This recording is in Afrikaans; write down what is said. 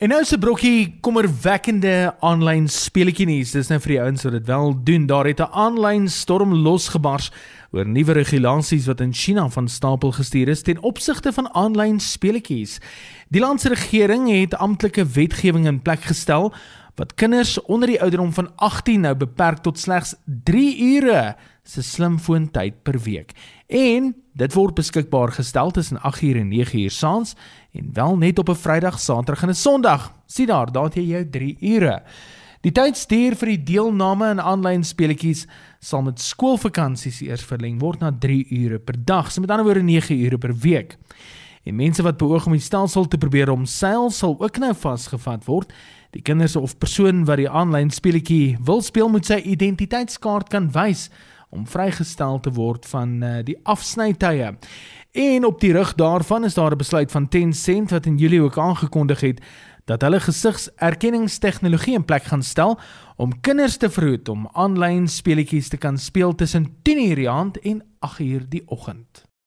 En nou se brokkie kommerwekkende aanlyn speletjie nuus. Dis nou vir die ouens wat dit wel doen. Daar het 'n aanlyn storm losgebars oor nuwe regulasies wat in China van stapel gestuur is ten opsigte van aanlyn speletjies. Die land se regering het amptelike wetgewing in plek gestel wat kinders onder die ouderdom van 18 nou beperk tot slegs 3 ure se slimfoontyd per week. En dit word beskikbaar gestel tussen 8uur en 9uur saans en wel net op 'n Vrydag, Saterdag en 'n Sondag. Sien daar, daar het jy jou 3 ure. Die tydstuur vir die deelname aan aanlyn speletjies sal met skoolvakansies eers verleng word na 3 ure per dag, so met ander woorde 9 ure per week. En mense wat beoog om die stelsel te probeer omseil, sal ook nou vasgevat word. Die kinders of persoon wat die aanlyn speletjie wil speel, moet sy identiteitskaart kan wys om vrygestel te word van uh, die afsnytye. En op die rug daarvan is daar 'n besluit van Tencent wat in Julie ook aangekondig het dat hulle gesigserkenningstegnologie in plek gaan stel om kinders te verhoed om aanlyn speletjies te kan speel tussen 10:00 die aand en 8:00 die oggend.